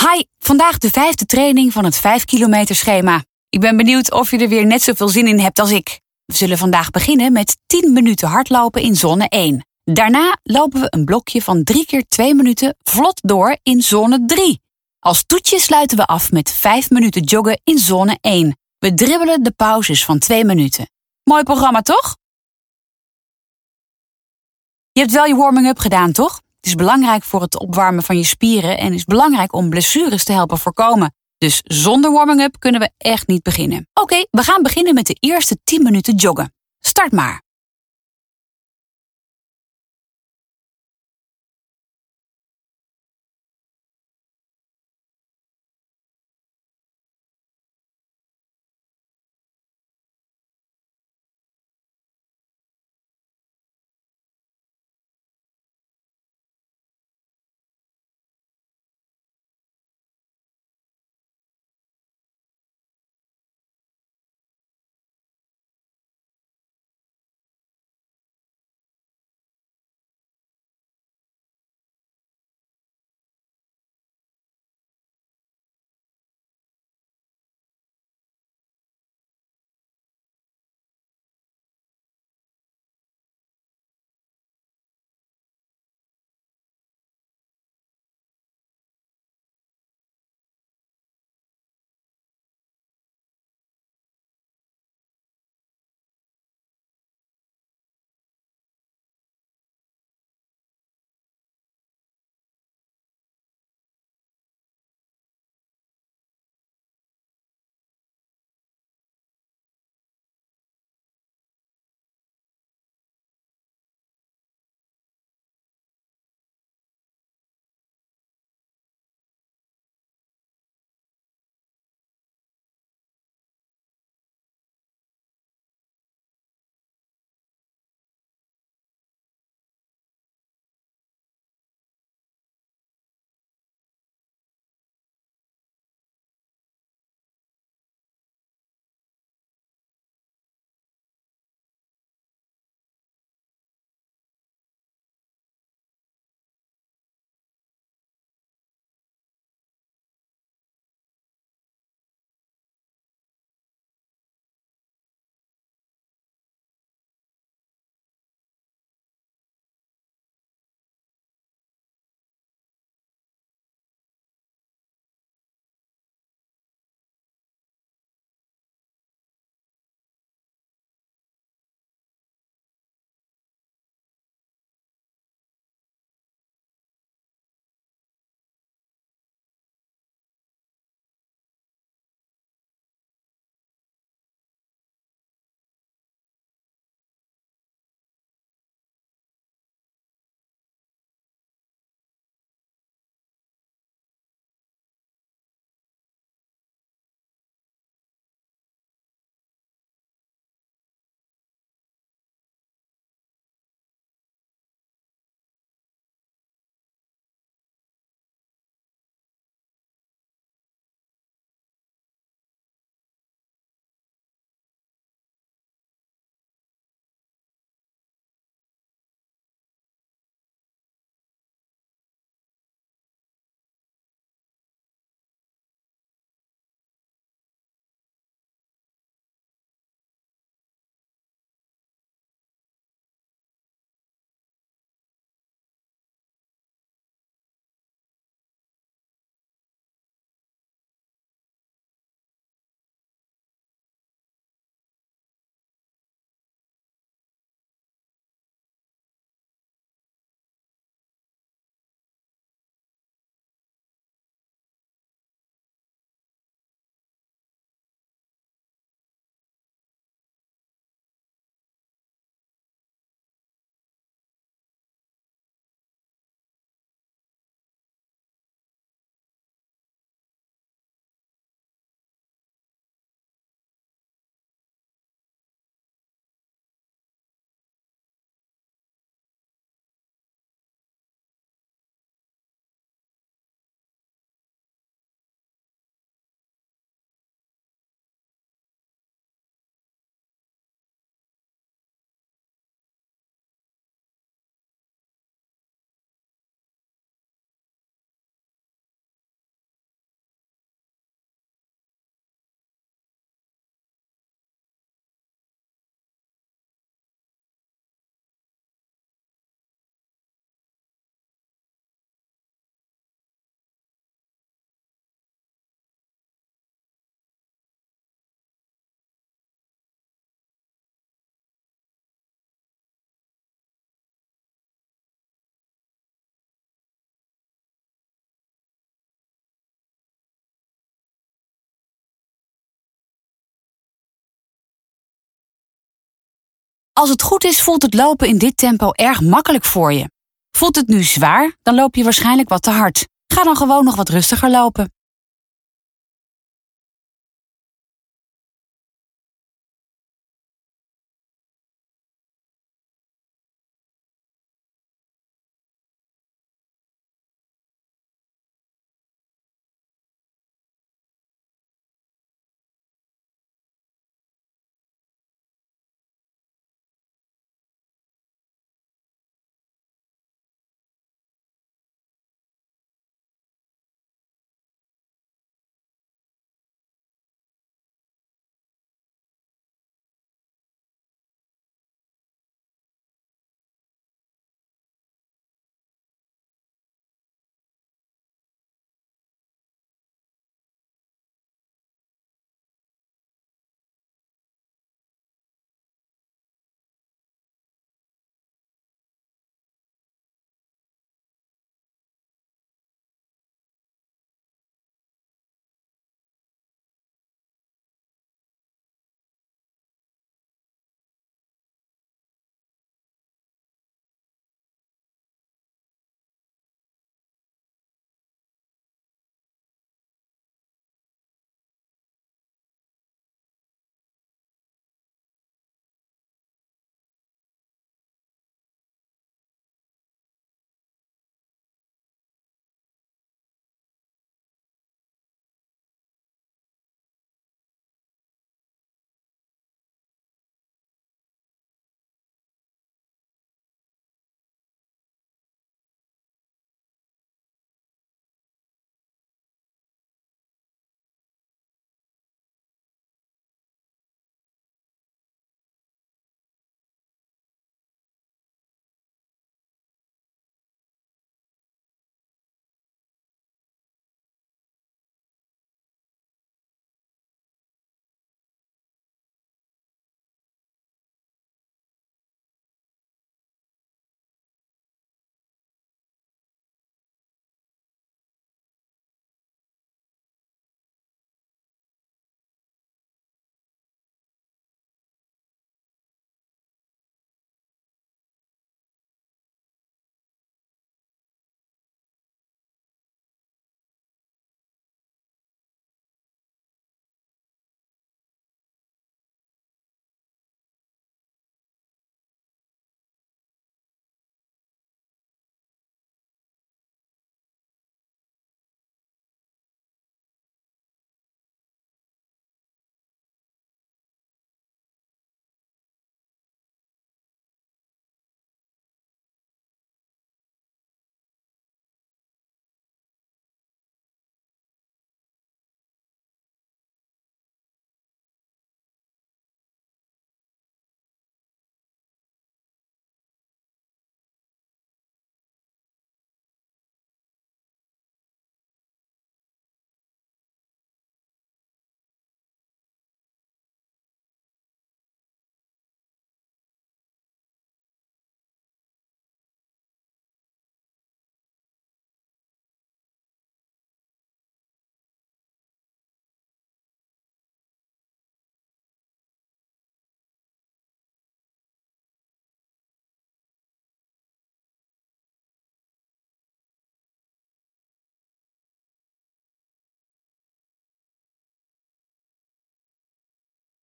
Hi, vandaag de vijfde training van het 5 kilometer schema. Ik ben benieuwd of je er weer net zoveel zin in hebt als ik. We zullen vandaag beginnen met 10 minuten hardlopen in zone 1. Daarna lopen we een blokje van 3 keer 2 minuten vlot door in zone 3. Als toetje sluiten we af met 5 minuten joggen in zone 1. We dribbelen de pauzes van 2 minuten. Mooi programma, toch? Je hebt wel je warming-up gedaan, toch? Het is belangrijk voor het opwarmen van je spieren en is belangrijk om blessures te helpen voorkomen. Dus zonder warming-up kunnen we echt niet beginnen. Oké, we gaan beginnen met de eerste 10 minuten joggen. Start maar. Als het goed is, voelt het lopen in dit tempo erg makkelijk voor je. Voelt het nu zwaar, dan loop je waarschijnlijk wat te hard. Ga dan gewoon nog wat rustiger lopen.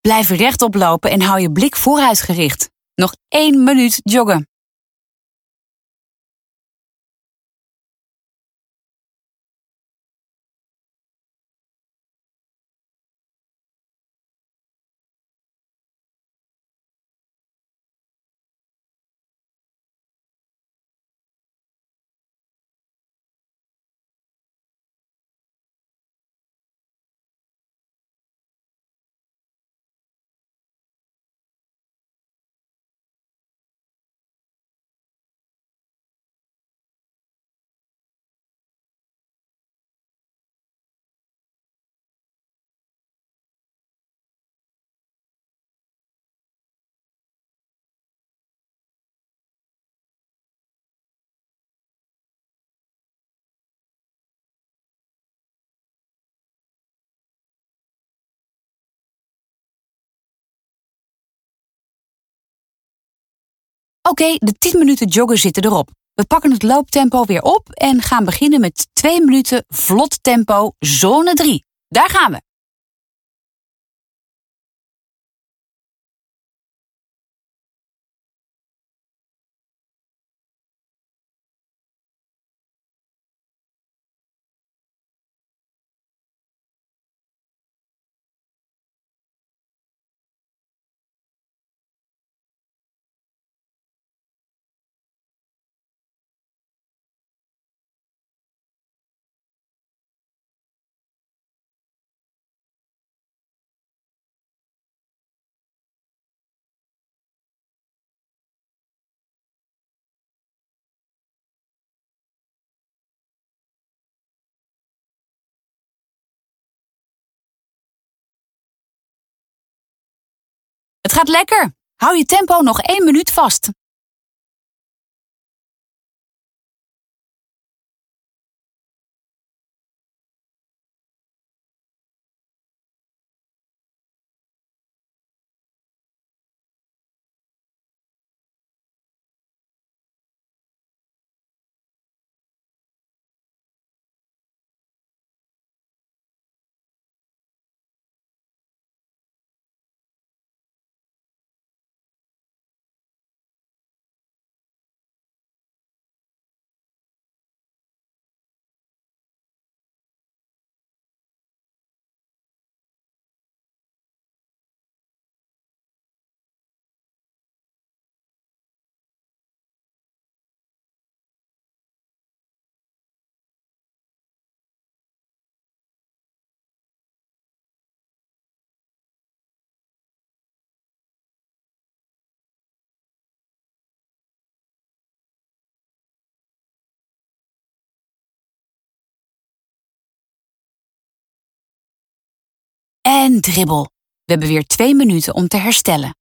Blijf rechtop lopen en hou je blik vooruit gericht. Nog één minuut joggen. Oké, de 10 minuten joggen zitten erop. We pakken het looptempo weer op en gaan beginnen met 2 minuten vlot tempo zone 3. Daar gaan we. Gaat lekker. Hou je tempo nog 1 minuut vast. Dribbel. We hebben weer 2 minuten om te herstellen.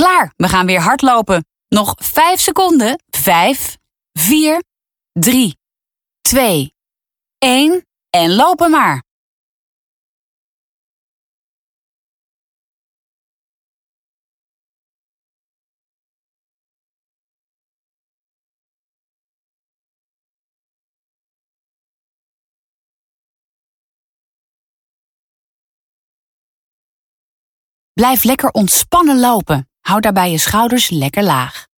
Klaar, we gaan weer hardlopen. Nog 5 seconden. 5, 4, 3, 2, 1 en lopen maar. Blijf lekker ontspannen lopen. Hou daarbij je schouders lekker laag.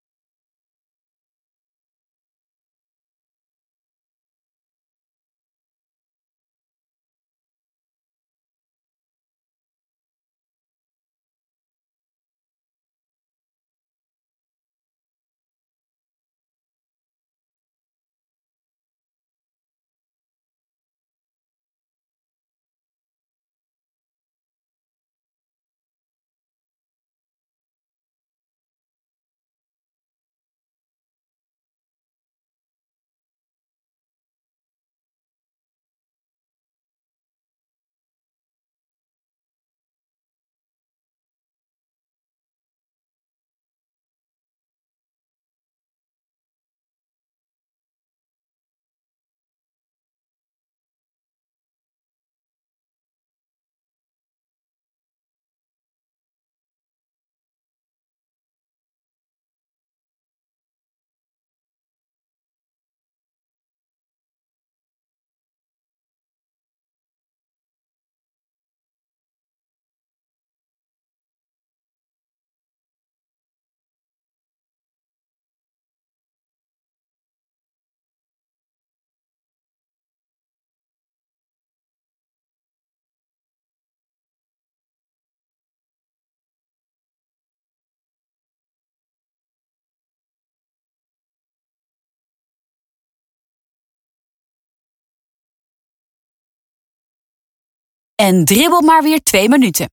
En dribbel maar weer twee minuten.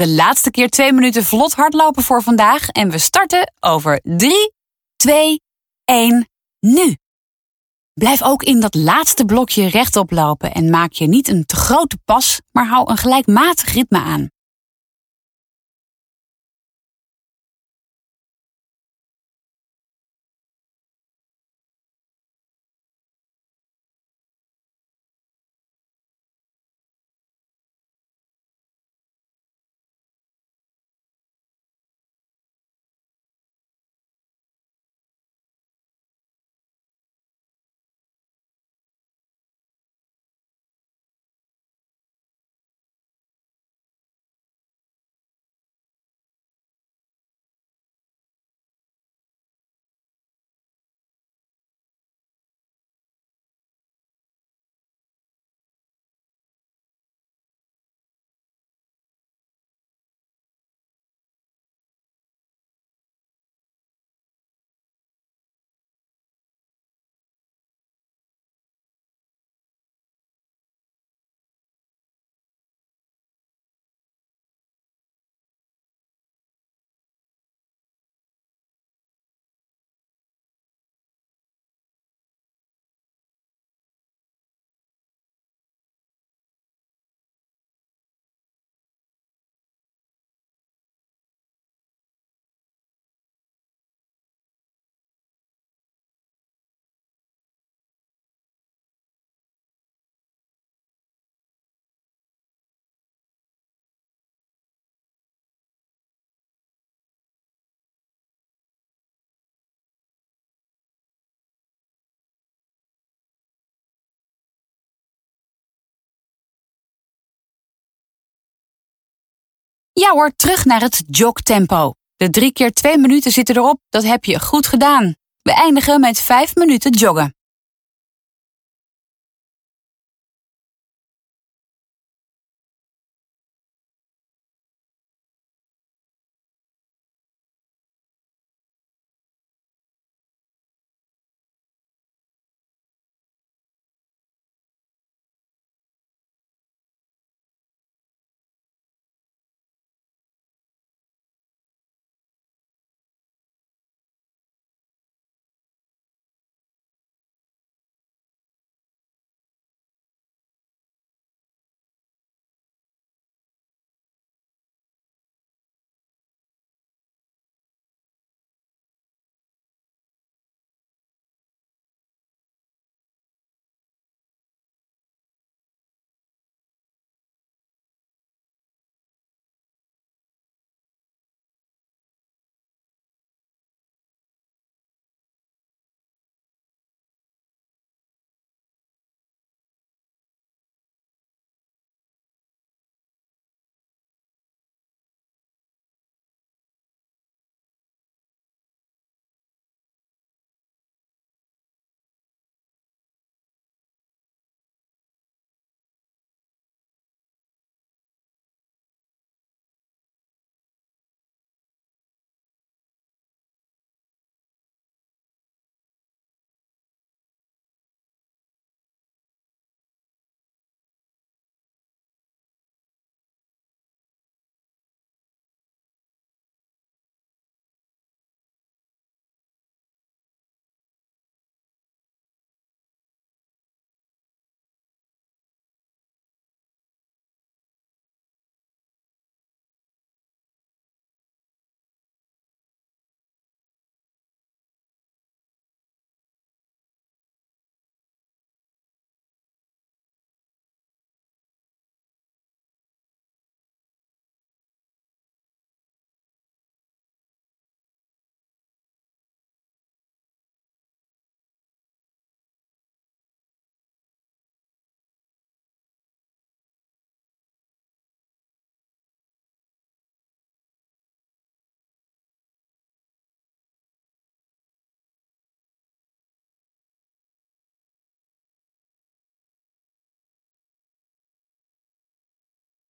De laatste keer twee minuten vlot hardlopen voor vandaag en we starten over 3, 2, 1, nu. Blijf ook in dat laatste blokje rechtop lopen en maak je niet een te grote pas, maar hou een gelijkmatig ritme aan. Ja hoor, terug naar het jogtempo. De drie keer twee minuten zitten erop, dat heb je goed gedaan. We eindigen met vijf minuten joggen.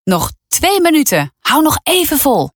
Nog twee minuten. Hou nog even vol.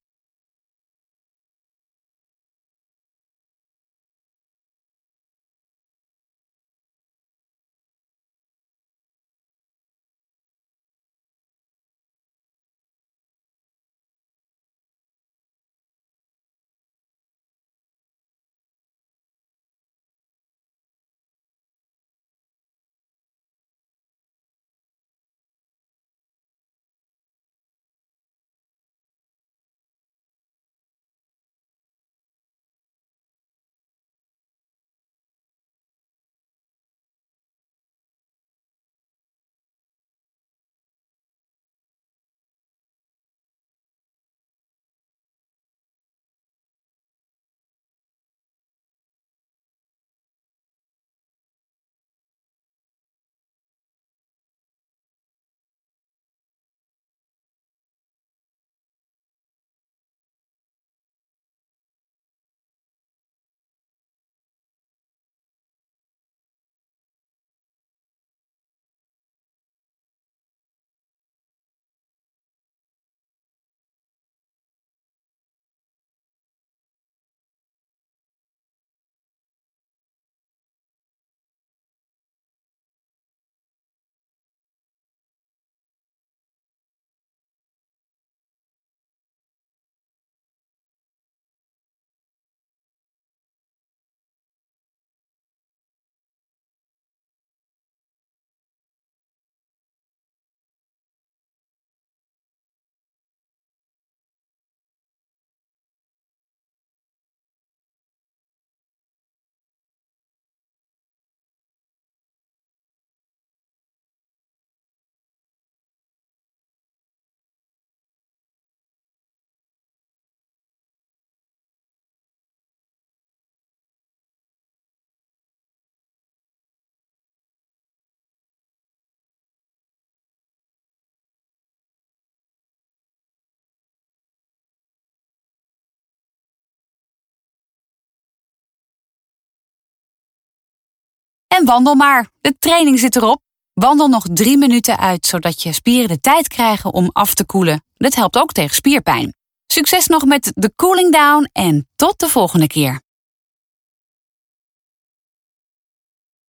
En wandel maar. De training zit erop. Wandel nog drie minuten uit, zodat je spieren de tijd krijgen om af te koelen. Dat helpt ook tegen spierpijn. Succes nog met de cooling down en tot de volgende keer.